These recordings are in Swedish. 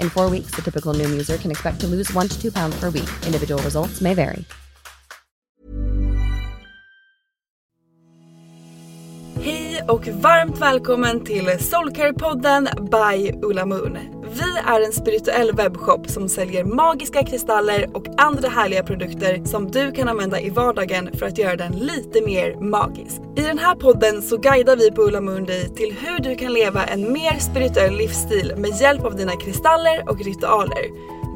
In four weeks, the typical Noom user can expect to lose one to two pounds per week. Individual results may vary. Hej och varmt välkommen till Soulcare-podden by Ulla Moon. Vi är en spirituell webbshop som säljer magiska kristaller och andra härliga produkter som du kan använda i vardagen för att göra den lite mer magisk. I den här podden så guidar vi på Ulla Mundi till hur du kan leva en mer spirituell livsstil med hjälp av dina kristaller och ritualer.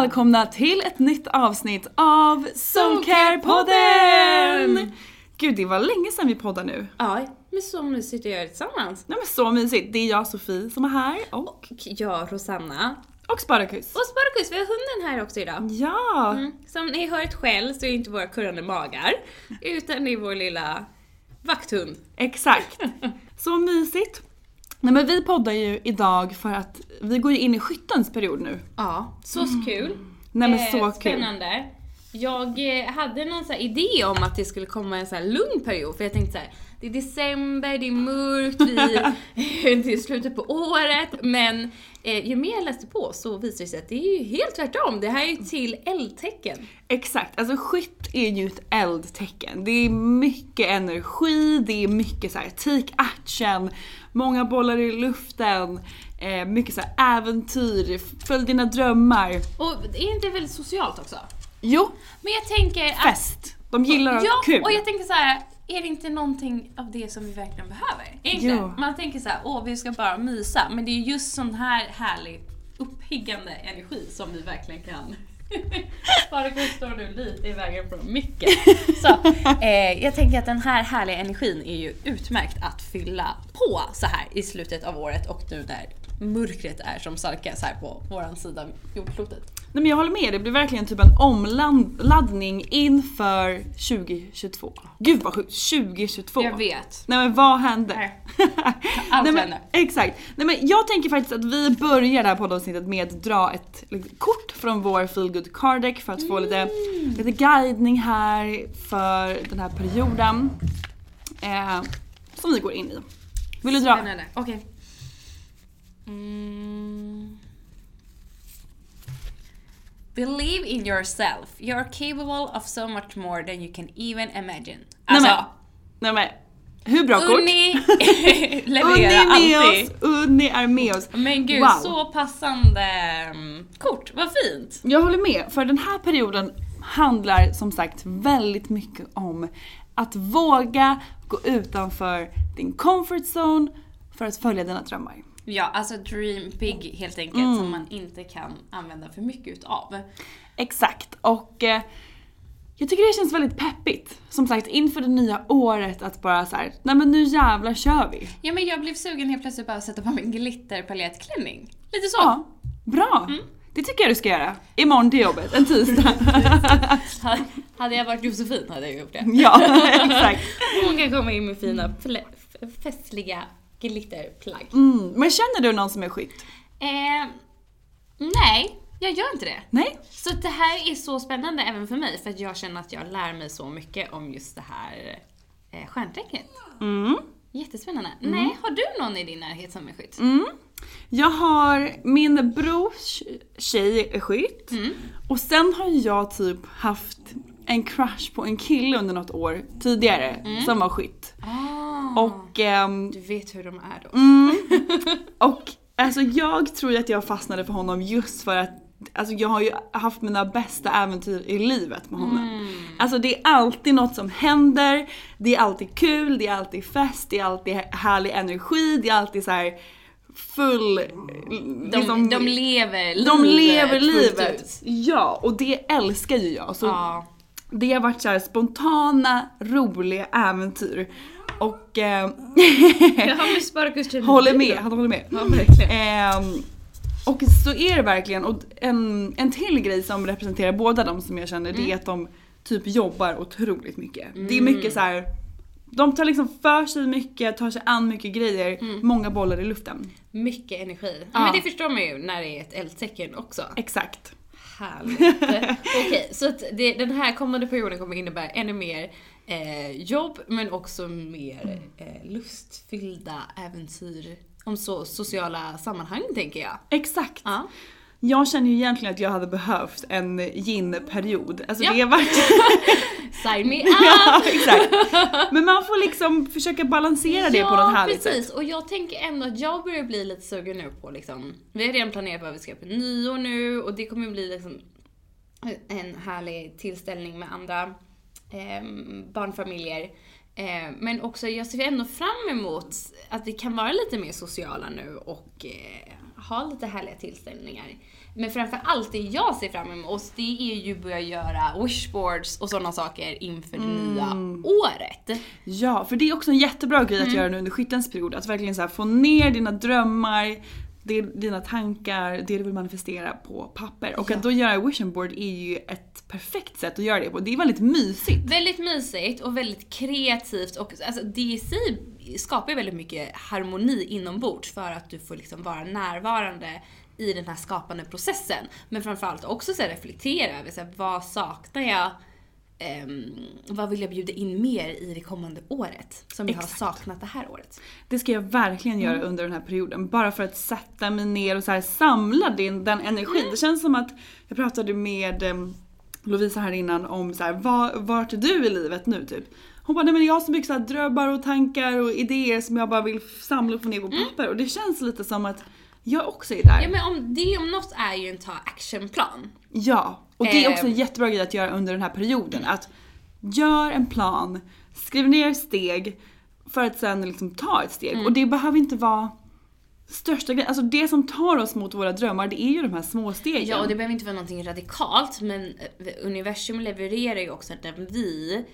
Välkomna till ett nytt avsnitt av Soulcare-podden! Gud, det var länge sedan vi poddade nu. Ja, men så mysigt att göra det tillsammans. Nej men så mysigt. Det är jag Sofie som är här och, Och jag, Rosanna. och Sparkus. Och Sparkus, vi har hunden här också idag. Ja! Mm. Som ni hört själv så är det inte våra kurrande magar, utan det är vår lilla vakthund. Exakt. Så mysigt. Nej men vi poddar ju idag för att vi går ju in i skyttens period nu. Ja, så kul. Nej men Eh, så kul. Spännande. Jag eh, hade någon så här idé om att det skulle komma en så här lugn period, för jag tänkte så här, det är december, det är mörkt, vi det är slutet på året, men eh, ju mer jag läste på så visade det sig att det är ju helt tvärtom. Det här är ju till eldtecken. Exakt, alltså skytt är ju ett eldtecken. Det är mycket energi, det är mycket så här take action, många bollar i luften, eh, mycket så här äventyr, följ dina drömmar. Och är inte det väldigt socialt också? Jo, Men jag tänker att... fest. De gillar att Ja, kul. och jag tänker så här. Är det inte någonting av det som vi verkligen behöver? Egentligen. Jo. Man tänker så här, åh vi ska bara mysa. Men det är just sån här härlig uppiggande energi som vi verkligen kan Sparkus står nu lite i vägen från micken. Så, eh, jag tänker att den här härliga energin är ju utmärkt att fylla på så här i slutet av året och nu när mörkret är som starkast här på våran sida av jordklotet. Nej men jag håller med, det blir verkligen typ en omladdning inför 2022. Gud vad sjukt, 2022! Jag vet. Nej men vad hände? Allt Nej, men, händer. Exakt. Nej, men jag tänker faktiskt att vi börjar det här poddavsnittet med att dra ett kort från vår feelgood card deck för att få lite, Mm. lite guidning här för den här perioden. Eh, som vi går in i. Vill du dra? Spännande. Okej. Mm. Believe in yourself. You're capable of so much more than you can even imagine. Alltså, Nej, men, nej, men, hur bra kort? Unni Unni levererar med alltid. oss! Unni är med oss! Men gud, Wow. så passande mm, kort. Vad fint. Jag håller med, för den här perioden handlar som sagt väldigt mycket om att våga gå utanför din comfort zone för att följa dina drömmar. Ja, alltså dream big helt enkelt Mm. som man inte kan använda för mycket utav. Exakt, och eh, Jag tycker det känns väldigt peppigt. Som sagt, inför det nya året att bara så här, nej men nu jävlar kör vi. Ja men jag blev sugen helt plötsligt bara att sätta på mig en glitterpaljettklänning. Lite så. Ja, bra. Det tycker jag du ska göra. Imorgon till jobbet, en tisdag. Hade jag varit Josefin hade jag gjort det. ja, exakt. Hon kan komma in med fina festliga glitterplagg. Mm. Men känner du någon som är skytt? Eh, nej, jag gör inte det. Nej? Så det här är så spännande även för mig för att jag känner att jag lär mig så mycket om just det här eh, stjärntecknet. Mm. Jättespännande. Nej, har du någon i din närhet som är skytt? Mm. Jag har, min brors tjej är skytt. Mm. Och sen har jag typ haft en crush på en kille under något år tidigare som var skytt. Ah, Och, ehm, du vet hur de är då. mm, och alltså jag tror att jag fastnade för honom just för att Alltså jag har ju haft mina bästa äventyr i livet med honom. Alltså det är alltid något som händer, det är alltid kul, det är alltid fest, det är alltid härlig energi, det är alltid så här full... De, liksom- de lever livet de lever livet. Ja, och det älskar ju jag. Så Ja. Det har varit så spontana, roliga äventyr. Och... Eh, håller med, han håller med. Ja. Ehm, och så är det verkligen. Och en, en till grej som representerar båda de som jag känner det är att de typ jobbar otroligt mycket. Det är mycket så här. De tar liksom för sig mycket, tar sig an mycket grejer, många bollar i luften. Mycket energi. Ja. Men det förstår man ju när det är ett eldtecken också. Exakt. Härligt. Okej, så att det, den här kommande perioden kommer innebära ännu mer eh, jobb men också mer eh, lustfyllda äventyr om så sociala sammanhang tänker jag. Exakt. Ja. Jag känner ju egentligen att jag hade behövt en yin-period. Alltså Ja. det varit... Sign me up! ja, exakt. Men man får liksom försöka balansera det på något härligt precis. sätt. Och jag tänker ändå att jag börjar bli lite sugen nu på liksom, vi har redan planerat vad vi ska på nyår nu och det kommer bli liksom en härlig tillställning med andra ehm, barnfamiljer. Eh, men också, jag ser ändå fram emot att vi kan vara lite mer sociala nu och eh, ha lite härliga tillställningar. Men framför allt det jag ser fram emot, det är ju börja göra wishboards och sådana saker inför det nya året. Ja, för det är också en jättebra grej att Mm. göra nu under skyttens period. Att verkligen så få ner dina drömmar, det- dina tankar, det du vill manifestera på papper. Och att då göra vision board är ju ett perfekt sätt att göra det på. Det är väldigt mysigt. Väldigt mysigt och väldigt kreativt och alltså, det i sig skapar ju väldigt mycket harmoni inombords för att du får liksom vara närvarande i den här skapande processen. Men framförallt också så reflektera över så här, vad saknar jag ehm, vad vill jag bjuda in mer i det kommande året? Som jag har Exakt. saknat det här året. Det ska jag verkligen göra Mm. under den här perioden. Bara för att sätta mig ner och så här samla din, den energin. Mm. Det känns som att jag pratade med em, Lovisa här innan om så här, var, vart är du i livet nu typ? Hon bara, nej men jag har så mycket så drömmar och tankar och idéer som jag bara vill samla och få ner på papper. Och det känns lite som att jag också är där. Mm. Ja men om det om något är ju en ta action-plan. Ja, och det är också en Eh. jättebra grej att göra under den här perioden. Att gör en plan, skriv ner steg för att sen liksom ta ett steg. Mm. Och det behöver inte vara största grejen. Alltså det som tar oss mot våra drömmar det är ju de här små stegen. Ja, och det behöver inte vara någonting radikalt, men eh, universum levererar ju också när vi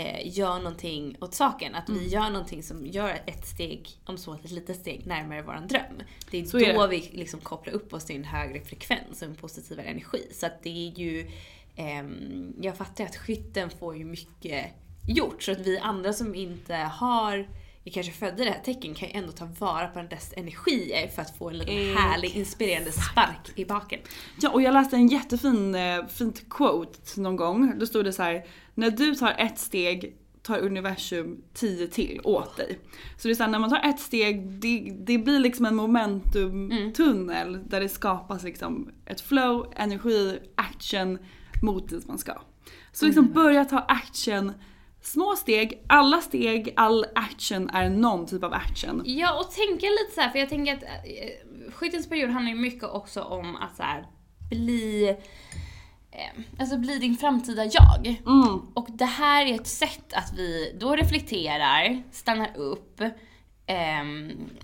eh, gör någonting åt saken. Att Mm. vi gör någonting som gör ett steg, om så ett litet steg, närmare våran dröm. Det är Så då är det. vi liksom kopplar upp oss till en högre frekvens och en positivare energi. Så att det är ju, ehm, jag fattar att skytten får ju mycket gjort. Så att vi andra som inte har vi kanske födde det här tecken kan ju ändå ta vara på dess energier för att få en liten härlig inspirerande spark i baken. Ja, och jag läste en jättefin eh, fint quote någon gång. Då stod det så här: när du tar ett steg tar universum tio till åt dig. Så det är såhär, när man tar ett steg, det, det blir liksom en momentumtunnel där det skapas liksom ett flow, energi, action mot dit man ska. Så liksom börja ta action, små steg, alla steg, all action är någon typ av action. Ja, och tänka lite så här, för jag tänker att eh, skyttens period handlar ju mycket också om att så här, bli eh, Alltså bli din framtida jag. Mm. Och det här är ett sätt att vi då reflekterar, stannar upp,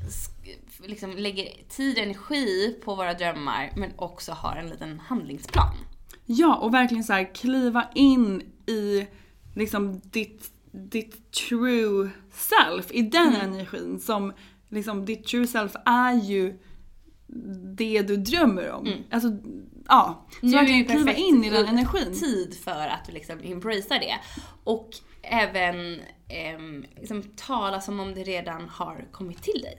sk- liksom lägger tid och energi på våra drömmar men också har en liten handlingsplan. Ja, och verkligen så här kliva in i liksom ditt, ditt true self, i den energin som liksom ditt true self är ju det du drömmer om. Alltså, ja. Så Nu ju kliva in i den energin. tid för att liksom embracea det. Och även ehm, liksom, tala som om det redan har kommit till dig.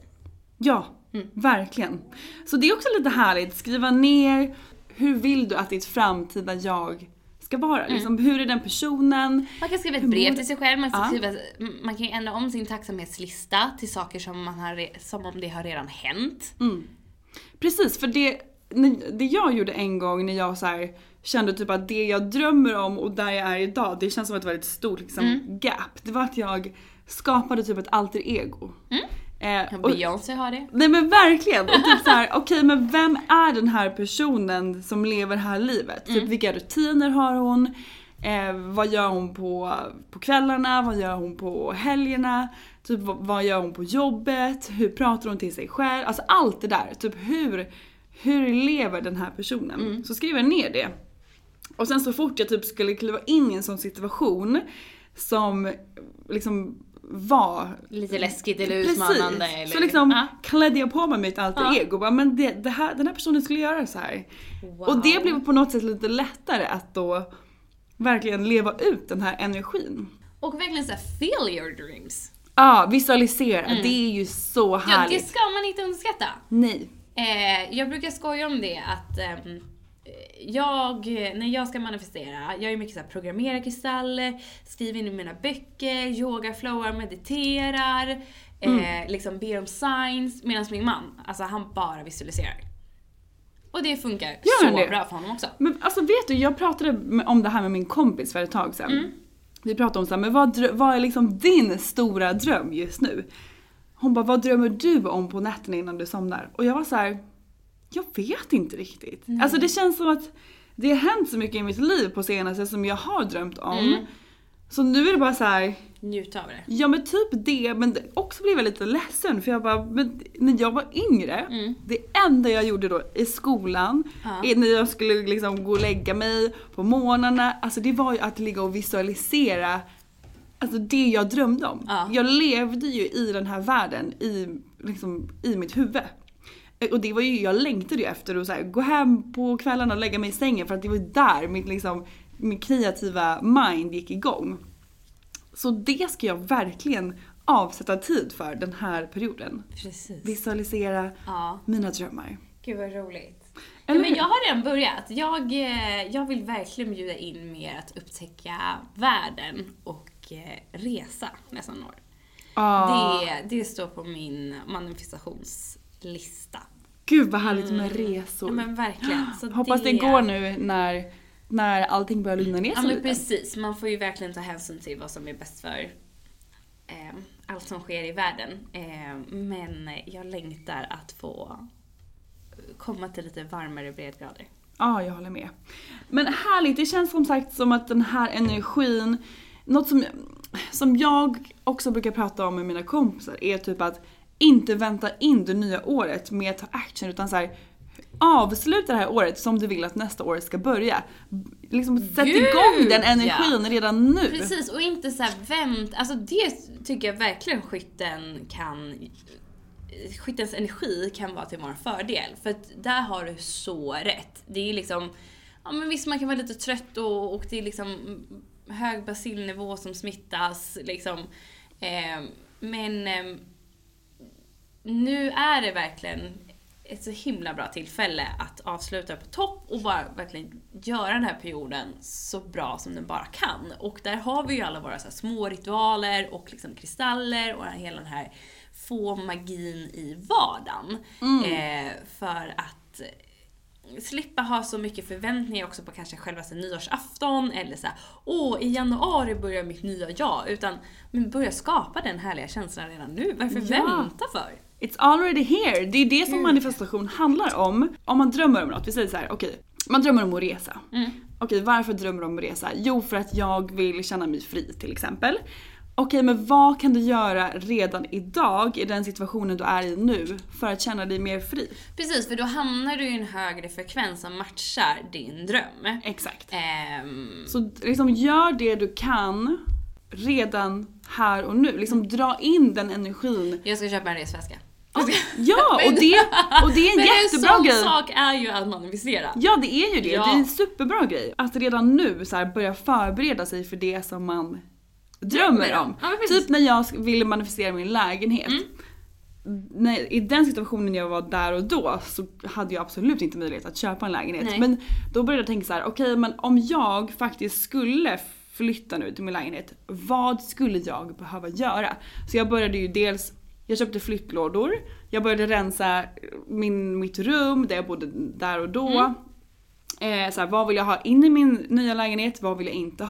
Ja, Mm. verkligen. Så det är också lite härligt, skriva ner hur vill du att ditt framtida jag ska vara? Mm. Liksom, hur är den personen? Man kan skriva ett brev till sig själv, man, Ja. skriva, man kan ändra om sin tacksamhetslista till saker som, man har, som om det har redan hänt. Precis, för det, det jag gjorde en gång när jag så här, kände typ att det jag drömmer om och där jag är idag, det känns som ett väldigt stort liksom, Mm. gap. Det var att jag skapade typ ett alter ego. Eh, och- Beyoncé har det. Nej men verkligen! Och typ såhär, okej men vem är den här personen som lever det här livet? Typ vilka rutiner har hon? Eh, vad gör hon på, på kvällarna? Vad gör hon på helgerna? Typ vad, vad gör hon på jobbet? Hur pratar hon till sig själv? Alltså allt det där. Typ hur, hur lever den här personen? Så skrev jag ner det. Och sen så fort jag typ skulle kliva in i en sån situation som liksom var Lite läskigt eller Precis. utmanande. Eller, Så liksom Ja. klädde jag på mig mitt alter Ja. ego. Bara, men det, det här, den här personen skulle göra så här. Wow. Och det blev på något sätt lite lättare att då verkligen leva ut den här energin. Och verkligen såhär, feel your dreams. Ja, visualisera. Det är ju så Mm. Ja, det härligt. ska man inte underskatta. Nej. Eh, jag brukar skoja om det att ehm, jag, när jag ska manifestera, jag är mycket såhär programmerar kristaller, skriver in i mina böcker, yoga, flowar, mediterar, eh, liksom ber om signs. Medan min man, alltså han bara visualiserar. Och det funkar Gör så det? bra för honom också. Men alltså vet du, jag pratade om det här med min kompis för ett tag sedan. Mm. Vi pratade om så här, men vad, vad är liksom din stora dröm just nu? Hon bara, vad drömmer du om på nätterna innan du somnar? Och jag var så här, jag vet inte riktigt. Alltså det känns som att det har hänt så mycket i mitt liv på senaste som jag har drömt om. Mm. Så nu är det bara så här, Njut av det. Ja men typ det, men det- också blev jag lite ledsen för jag bara, men när jag var yngre, det enda jag gjorde då i skolan, Ja. när jag skulle liksom gå och lägga mig på morgnarna, alltså det var ju att ligga och visualisera Alltså det jag drömde om. Ja. Jag levde ju i den här världen i, liksom, i mitt huvud. Eh, Och det var ju, jag längtade ju efter att så här, gå hem på kvällarna och lägga mig i sängen för att det var där mitt, liksom, min kreativa mind gick igång. Så det ska jag verkligen avsätta tid för den här perioden. Precis. Visualisera Ja. mina drömmar. Gud vad roligt. Ja, men jag har redan börjat. Jag, eh, jag vill verkligen bjuda in mer att upptäcka världen och eh, resa nästa år. Ah, Det, det står på min manifestationslista. Gud vad härligt med resor. Mm. Ja men verkligen. Så Hoppas det går nu när, när allting börjar lugna ner Ja sig men lite. precis, man får ju verkligen ta hänsyn till vad som är bäst för eh, allt som sker i världen. Eh, men jag längtar att få komma till lite varmare breddgrader. Ja, jag håller med. Men härligt, det känns som sagt som att den här energin, något som, som jag också brukar prata om med mina kompisar är typ att inte vänta in det nya året med att ta action utan så här, avsluta det här året som du vill att nästa år ska börja. Liksom sätt Gud, igång den ja. energin redan nu. Precis, och inte så här vänt, alltså det tycker jag verkligen skytten kan Skyttens energi kan vara till vår fördel. För att där har du så rätt. Det är liksom, ja men visst man kan vara lite trött och, och det är liksom hög basilnivå som smittas liksom. Eh, men eh, nu är det verkligen ett så himla bra tillfälle att avsluta på topp och bara verkligen göra den här perioden så bra som den bara kan. Och där har vi ju alla våra så små ritualer och liksom kristaller och hela den här få magin i vardagen. Eh, för att slippa ha så mycket förväntningar också på kanske själva nyårsafton eller så här, åh i januari börjar mitt nya jag. Utan men börja skapa den härliga känslan redan nu. Varför Ja. vänta för? It's already here. Det är det som manifestation handlar om. Om man drömmer om något, vi säger så här, okej, man drömmer om att resa. Okej, varför drömmer du om att resa? Jo, för att jag vill känna mig fri till exempel. Okej men vad kan du göra redan idag i den situationen du är i nu för att känna dig mer fri? Precis, för då hamnar du i en högre frekvens som matchar din dröm. Exakt. Ehm, Så liksom gör det du kan redan här och nu. Liksom dra in den energin. jag ska köpa en resväska. Ja, och det, och det är en Men jättebra en sån grej. sak är ju att manifestera. Ja det är ju det, Ja. det är en superbra grej. Att redan nu så här, börja förbereda sig för det som man drömmer om. Ja. Mm. typ när jag ville manifestera min lägenhet. När, I den situationen jag var där och då så hade jag absolut inte möjlighet att köpa en lägenhet. Nej. Men då började jag tänka så här: okej men om jag faktiskt skulle flytta nu till min lägenhet, vad skulle jag behöva göra? Så jag började ju dels, jag köpte flyttlådor, jag började rensa min, mitt rum där jag bodde där och då. Eh, så här, vad vill jag ha in i min nya lägenhet, vad vill jag inte ha?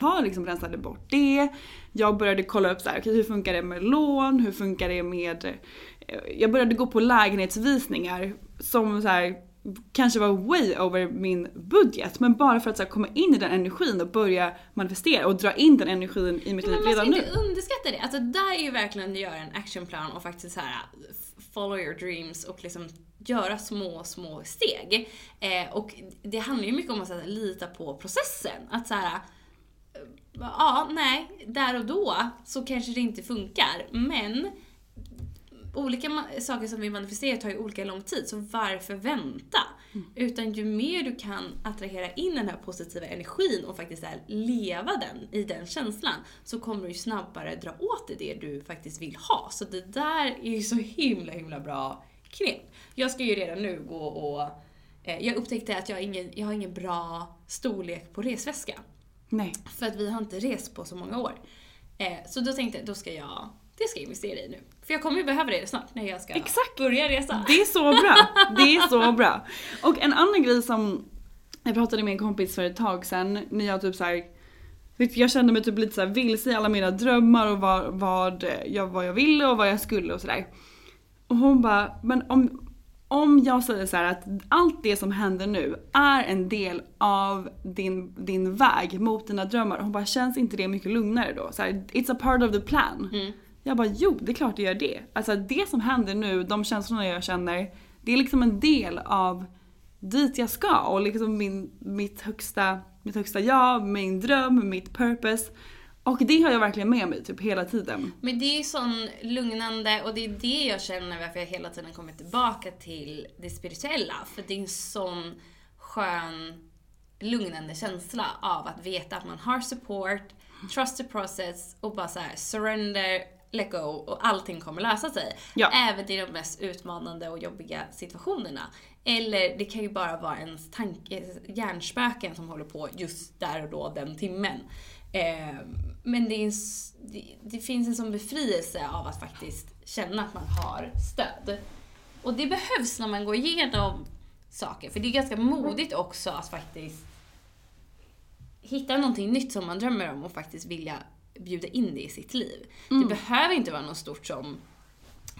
Har liksom rensade bort det. Jag började kolla upp så här, okej, hur funkar det med lån, hur funkar det med... eh, Jag började gå på lägenhetsvisningar som så här, kanske var way over min budget. Men bara för att så här, komma in i den energin och börja manifestera och dra in den energin i mitt liv men man ska redan nu. inte underskatta det. Alltså där är ju verkligen att göra en actionplan och faktiskt så här follow your dreams och liksom göra små, små steg. Eh, och det handlar ju mycket om att här, lita på processen. Att så här, ja, nej, där och då så kanske det inte funkar, men olika saker som vi manifesterar tar ju olika lång tid, så varför vänta? Utan ju mer du kan attrahera in den här positiva energin och faktiskt här, leva den i den känslan, så kommer du snabbare dra åt dig det du faktiskt vill ha. Så det där är ju så himla, himla bra knep. Jag ska ju redan nu gå och... Eh, jag upptäckte att jag ingen, jag har ingen bra storlek på resväska. Nej. För att vi har inte rest på så många år. Eh, så då tänkte jag, då ska jag, det ska jag investera i nu. För jag kommer ju behöva det snart när jag ska Exakt. börja resa. Det är så bra. Det är så bra. Och en annan grej som jag pratade med en kompis för ett tag sedan när jag typ så här, vet du, jag kände mig typ lite så vilse i alla mina drömmar och vad, vad, jag, vad jag ville och vad jag skulle och sådär. Och hon bara, men om, om jag säger så här att allt det som händer nu är en del av din, din väg mot dina drömmar. Hon bara, känns inte det mycket lugnare då? Så här, It's a part of the plan. Jag bara, jo det är klart det gör det. Alltså det som händer nu, de känslorna jag känner, det är liksom en del av dit jag ska och liksom min, mitt, högsta, mitt högsta jag, min dröm, mitt purpose. Och det har jag verkligen med mig typ hela tiden. Men det är sån lugnande och det är det jag känner varför jag hela tiden kommer tillbaka till det spirituella. För det är en sån skön, lugnande känsla av att veta att man har support, trust the process och bara så här surrender, let go och allting kommer lösa sig. Ja. Även i de mest utmanande och jobbiga situationerna. Eller det kan ju bara vara ens tanke, hjärnspöken som håller på just där och då, den timmen. Eh, men det, en, det, det finns en sån befrielse av att faktiskt känna att man har stöd. Och det behövs när man går igenom saker. För det är ganska modigt också att faktiskt hitta någonting nytt som man drömmer om och faktiskt vilja bjuda in det i sitt liv. Det behöver inte vara något stort som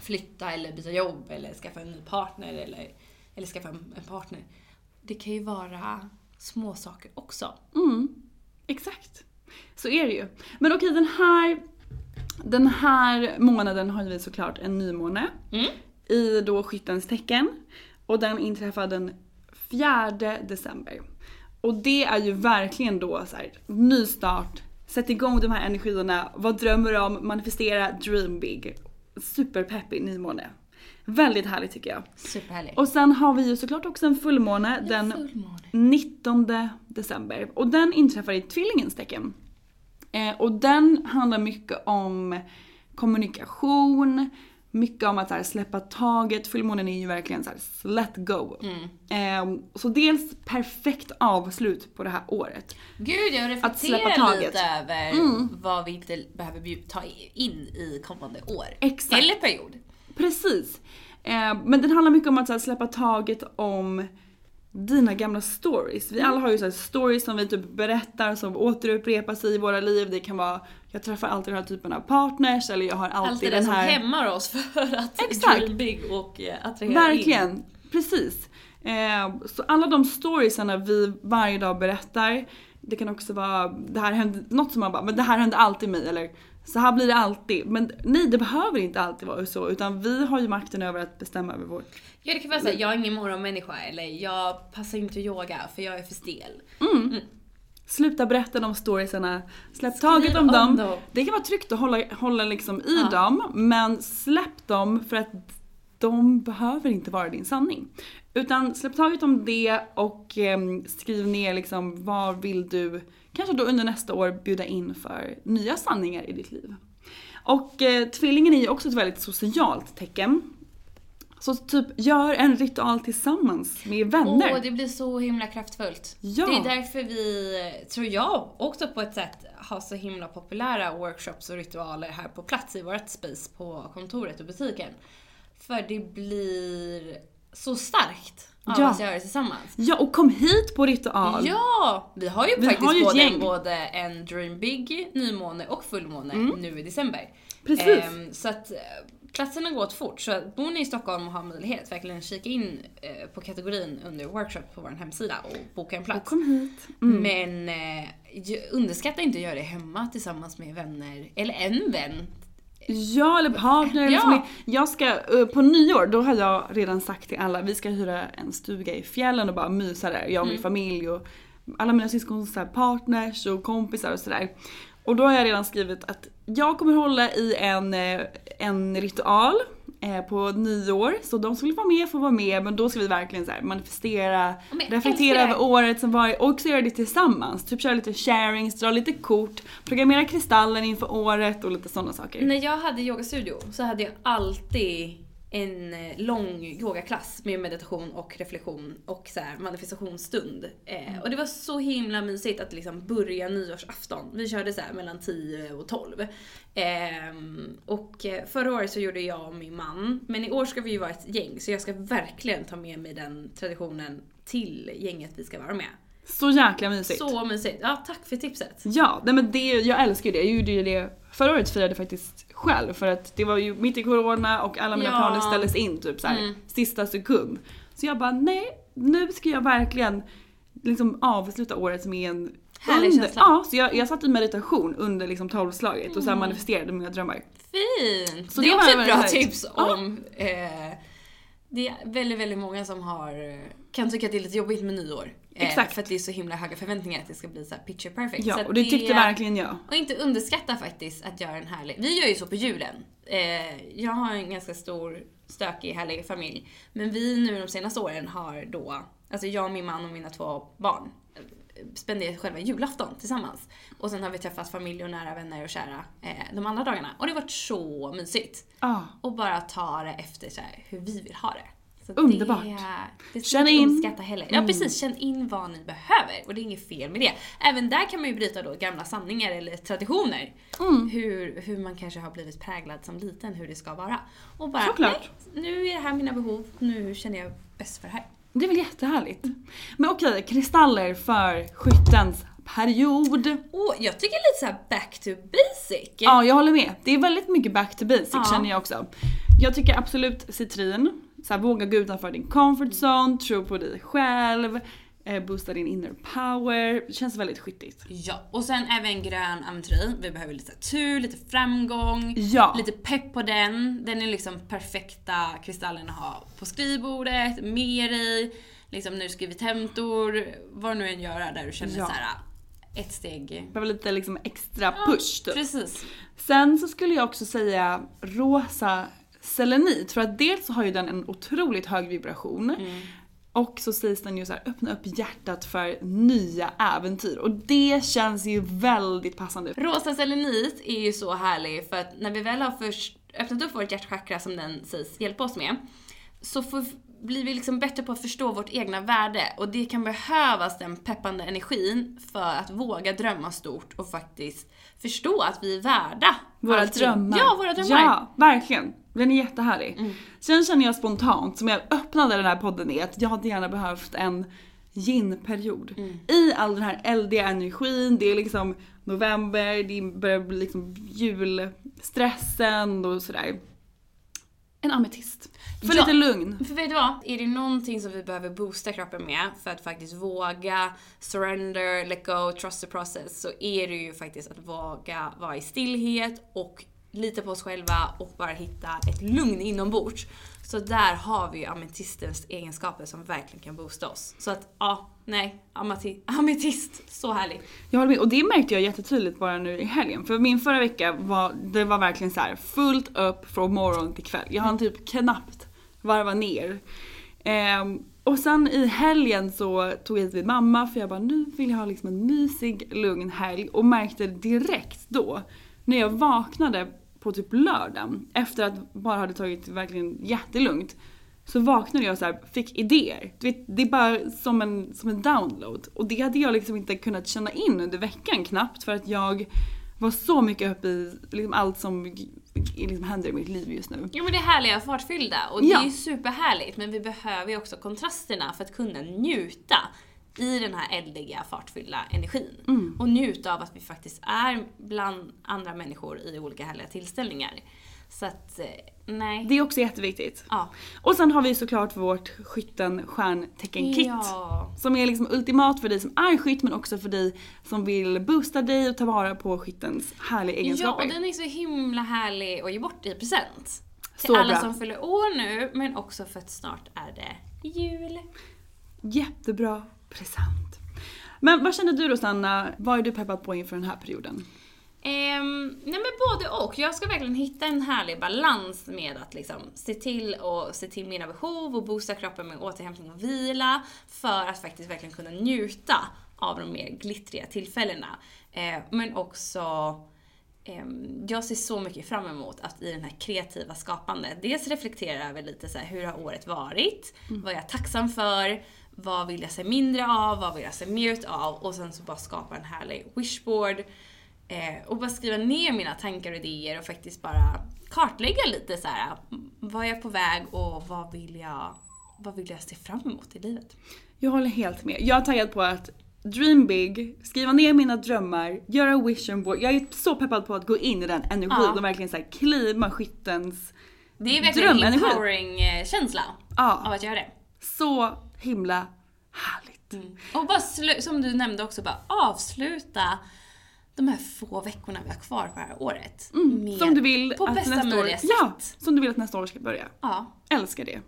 flytta eller byta jobb eller skaffa en ny partner eller, eller skaffa en partner. Det kan ju vara små saker också. Mm, exakt. Så är det ju. Men okej den här, den här månaden har vi såklart en nymåne. Mm. I då skyttens tecken. Och den inträffar den 4 december. Och det är ju verkligen då så här, ny start. Sätt igång de här energierna. Vad drömmer du om? Manifestera, dream big. Superpeppig nymåne. Väldigt härligt tycker jag. Superhärligt. Och sen har vi ju såklart också en fullmåne den fullmåne. 19 december. Och den inträffar i tvillingens tecken. Eh, och den handlar mycket om kommunikation, mycket om att här, släppa taget. Fullmånen är ju verkligen så här, let go. Mm. Eh, så dels perfekt avslut på det här året. Gud, jag Att släppa reflekterar taget. lite över Mm. vad vi inte behöver ta in i kommande år. Exakt. Eller period. Precis. Eh, men den handlar mycket om att här, släppa taget om dina gamla stories. Vi alla har ju så här stories som vi typ berättar som återupprepar sig i våra liv. Det kan vara, jag träffar alltid den här typen av partners eller jag har alltid Allt det där den som här... hämmar oss för att Exakt. dream big och eh, attrahera in. Verkligen, precis. Eh, så alla de storiesarna vi varje dag berättar, det kan också vara, det här hände, något som man bara, men det här hände alltid mig eller så här blir det alltid. Men nej, det behöver inte alltid vara så utan vi har ju makten över att bestämma över vårt Ja, det kan vara såhär, jag är ingen morgonmänniska eller jag passar inte yoga för jag är för stel. Sluta berätta de storiesarna, släpp taget om om dem. dem. Det kan vara tryggt att hålla, hålla liksom i dem, men släpp dem för att de behöver inte vara din sanning. Utan släpp taget om det och em, skriv ner liksom vad vill du kanske då under nästa år bjuda in för nya sanningar i ditt liv. Och eh, tvillingen är ju också ett väldigt socialt tecken. Så typ gör en ritual tillsammans med vänner. Åh, det blir så himla kraftfullt. Ja. Det är därför vi, tror jag, också på ett sätt har så himla populära workshops och ritualer här på plats i vårt space på kontoret och butiken. För det blir så starkt av Ja. att göra det tillsammans. Ja, och kom hit på ritual. Ja! Vi har ju Vi faktiskt har ju både, gäng. både en Dream Big, nymåne och fullmåne nu i december. Mm. Precis. Ehm, så att eh, platserna går åt fort. Så bor ni i Stockholm och har möjlighet, verkligen kika in eh, på kategorin under workshop på vår hemsida och boka en plats. Kom hit. Mm. Men eh, underskatta inte att göra det hemma tillsammans med vänner, eller en vän. Ja, eller partner. Ja. familj. Jag ska, eh, på nyår, då har jag redan sagt till alla, vi ska hyra en stuga i fjällen och bara mysa där. Jag och Mm. min familj och alla mina syskons partners och kompisar och sådär. Och då har jag redan skrivit att jag kommer hålla i en, eh, en ritual eh, på nyår. Så de som vill vara med får vara med men då ska vi verkligen så manifestera, men reflektera över året som var och också göra det tillsammans. Typ köra lite sharings, dra lite kort, programmera kristallen inför året och lite sådana saker. När jag hade yogastudio så hade jag alltid en eh, lång yogaklass med meditation och reflektion och så här manifestationsstund. Eh, och det var så himla mysigt att liksom börja nyårsafton. Vi körde så mellan 10 och 12. Ehm, och eh, förra året så gjorde jag och min man, men i år ska vi ju vara ett gäng så jag ska verkligen ta med mig den traditionen till gänget vi ska vara med. Så jäkla mysigt. Så mysigt. Ja, tack för tipset. Ja, nej men det, jag älskar ju det. Jag gjorde ju det förra året firade faktiskt själv för att det var ju mitt i corona och alla mina Ja. planer ställdes in typ såhär Mm. sista sekund. Så jag bara nej, nu ska jag verkligen liksom avsluta året med en Härlig under, känsla. Ja, så jag, jag satt i meditation under liksom tolvslaget och så här manifesterade mina drömmar. Fint! Så det är det också var ett bra tips Ja. om eh, Det är väldigt, väldigt många som har, kan tycka att det är lite jobbigt med nyår. Eh, Exakt. För att det är så himla höga förväntningar att det ska bli så picture perfect. Ja, och det tyckte verkligen jag. Och inte underskatta faktiskt att göra en härlig... Vi gör ju så på julen. Eh, jag har en ganska stor, stökig, härlig familj. Men vi nu de senaste åren har då, alltså jag, min man och mina två barn spenderat själva julafton tillsammans. Och sen har vi träffat familj och nära vänner och kära eh, de andra dagarna. Och det har varit så mysigt. Ja. Och bara ta det efter så här, hur vi vill ha det. Så Underbart. Det, det Känn in. heller. Ja precis, känn in vad ni behöver. Och det är inget fel med det. Även där kan man ju bryta då gamla sanningar eller traditioner. Mm. Hur, hur man kanske har blivit präglad som liten, hur det ska vara. Och bara, Såklart. nej, nu är det här mina behov, nu känner jag bäst för det här. Det är väl jättehärligt. Men okej, kristaller för skyttens period. Och jag tycker lite såhär back to basic. Ja, jag håller med. Det är väldigt mycket back to basic Ja. känner jag också. Jag tycker absolut citrin. Så här, våga gå utanför din comfort zone, tro på dig själv, eh, boosta din inner power. Det känns väldigt skyttigt. Ja, och sen även grön aventurin. Vi behöver lite tur, lite framgång, Ja. lite pepp på den. Den är liksom perfekta kristallen att ha på skrivbordet, med dig, liksom när du skriver tentor, vad du nu än gör där du känner Ja. så här ett steg. Behöver lite liksom extra push typ. Precis. Sen så skulle jag också säga rosa selenit för att dels så har ju den en otroligt hög vibration och så sägs den ju så här öppna upp hjärtat för nya äventyr och det känns ju väldigt passande. Rosa selenit är ju så härlig för att när vi väl har först öppnat upp vårt hjärtchakra som den sägs hjälpa oss med, så får, blir vi liksom bättre på att förstå vårt egna värde och det kan behövas den peppande energin för att våga drömma stort och faktiskt förstå att vi är värda Våra allting. drömmar. Ja, våra drömmar. Ja, verkligen. Den är jättehärlig. Sen känner jag spontant, som jag öppnade den här podden är att jag hade gärna behövt en yin-period. I all den här eldiga energin, det är liksom november, det börjar bli liksom julstressen och sådär. En ametist. För Ja. lite lugn. För vet du vad? Är det någonting som vi behöver boosta kroppen med för att faktiskt våga surrender, let go, trust the process så är det ju faktiskt att våga vara i stillhet och lita på oss själva och bara hitta ett lugn inombords. Så där har vi ju ametistens egenskaper som verkligen kan boosta oss. Så att ja, nej, amati- ametist, så härligt. Jag håller med. Och det märkte jag jättetydligt bara nu i helgen. För min förra vecka var, det var verkligen så här fullt upp från morgon till kväll. Jag hann typ knappt varva ner. Ehm, och sen i helgen så tog jag hit min mamma för jag bara nu vill jag ha liksom en mysig, lugn helg. Och märkte direkt då, när jag vaknade på typ lördagen efter att bara hade tagit verkligen jättelugnt. Så vaknade jag så här, fick idéer. Du vet, det är bara som en, som en download. Och det hade jag liksom inte kunnat känna in under veckan knappt för att jag var så mycket uppe i liksom allt som liksom händer i mitt liv just nu. Ja men det är härliga fartfyllda och Ja. det är ju superhärligt men vi behöver ju också kontrasterna för att kunna njuta i den här eldiga fartfyllda energin. Mm. Och njuta av att vi faktiskt är bland andra människor i olika härliga tillställningar. Så att, eh, nej. Det är också jätteviktigt. Ja. Och sen har vi såklart vårt skytten stjärntecken-kit. Ja. Som är liksom ultimat för dig som är skytt men också för dig som vill boosta dig och ta vara på skyttens härliga Ja, egenskaper. och den är så himla härlig att ge bort i present. Till Så alla bra. som fyller år nu, men också för att snart är det jul. Jättebra present. Men vad känner du då Sanna? Vad är du peppad på inför den här perioden? Ehm, nej men både och. Jag ska verkligen hitta en härlig balans med att liksom se till och se till mina behov och boosta kroppen med återhämtning och vila för att faktiskt verkligen kunna njuta av de mer glittriga tillfällena. Eh, men också ehm, jag ser så mycket fram emot att i den här kreativa skapandet dels reflektera över lite så här, hur har året varit? Vad är jag tacksam för? Vad vill jag se mindre av? Vad vill jag se mer utav? Och sen så bara skapa en härlig wishboard. Eh, och bara skriva ner mina tankar och idéer och faktiskt bara kartlägga lite så här. Vad är jag på väg och vad vill jag, vad vill jag se fram emot i livet? Jag håller helt med. Jag är taggad på att dream big, skriva ner mina drömmar, göra vision board. Jag är så peppad på att gå in i den energin Ja. och verkligen så här klima skyttens Det är verkligen en Drömenergi. empowering eh, Ja. av att göra det. så himla härligt. Och bara som du nämnde också, bara avsluta de här få veckorna vi har kvar på det här året. med- Mm. Som du vill på att bästa nästa år, möjliga sätt. ja, som du vill att nästa år ska börja. Ja. Älskar det.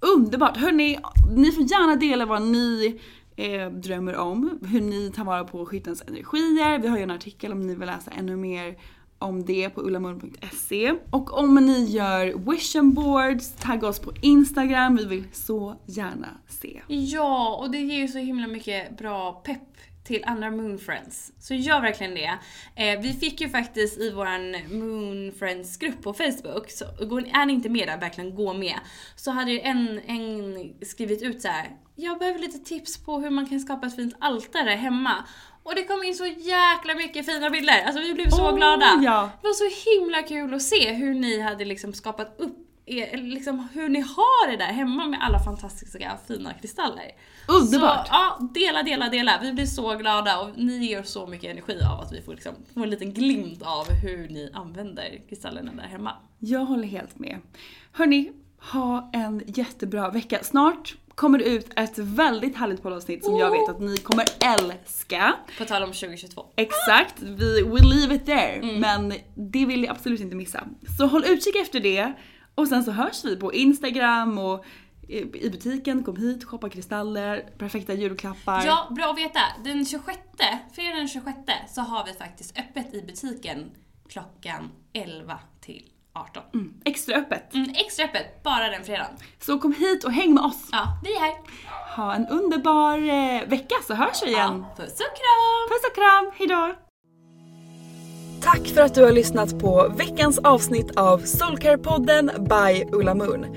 Underbart! Hörni, ni får gärna dela vad ni eh, drömmer om, hur ni tar vara på skyttens energier. Vi har ju en artikel om ni vill läsa ännu mer om det på ullamun.se. Och om ni gör vision boards, tagga oss på Instagram, vi vill så gärna se. Ja, och det ger ju så himla mycket bra pepp till andra moonfriends. Så gör verkligen det. Eh, vi fick ju faktiskt i våran moonfriends-grupp på Facebook, så är ni inte med där, verkligen gå med. Så hade ju en, en skrivit ut så här. jag behöver lite tips på hur man kan skapa ett fint altare hemma. Och det kom in så jäkla mycket fina bilder, alltså vi blev så Oh, glada. ja. Det var så himla kul att se hur ni hade liksom skapat upp er, liksom hur ni har det där hemma med alla fantastiska fina kristaller. Underbart. Så ja, dela, dela, dela. Vi blir så glada och ni ger så mycket energi av att vi får, liksom, får en liten glimt av hur ni använder kristallerna där hemma. Jag håller helt med. Hörni, ha en jättebra vecka. Snart kommer det ut ett väldigt härligt poddavsnitt som jag vet att ni kommer älska. På tal om 2022. Exakt, vi will leave it there. Men det vill ni absolut inte missa. Så håll utkik efter det. Och sen så hörs vi på Instagram och i butiken. Kom hit, shoppa kristaller, perfekta julklappar. Ja, bra att veta. Den 26, fredag den 26 så har vi faktiskt öppet i butiken klockan 11 till 18. Mm, extra öppet. Mm, extra öppet, bara den fredagen. Så kom hit och häng med oss. Ja, vi är här. Ha en underbar eh, vecka så hörs vi igen. Ja, puss och kram! Puss och kram, hejdå! Tack för att du har lyssnat på veckans avsnitt av Soulcare-podden by Ulla Moon.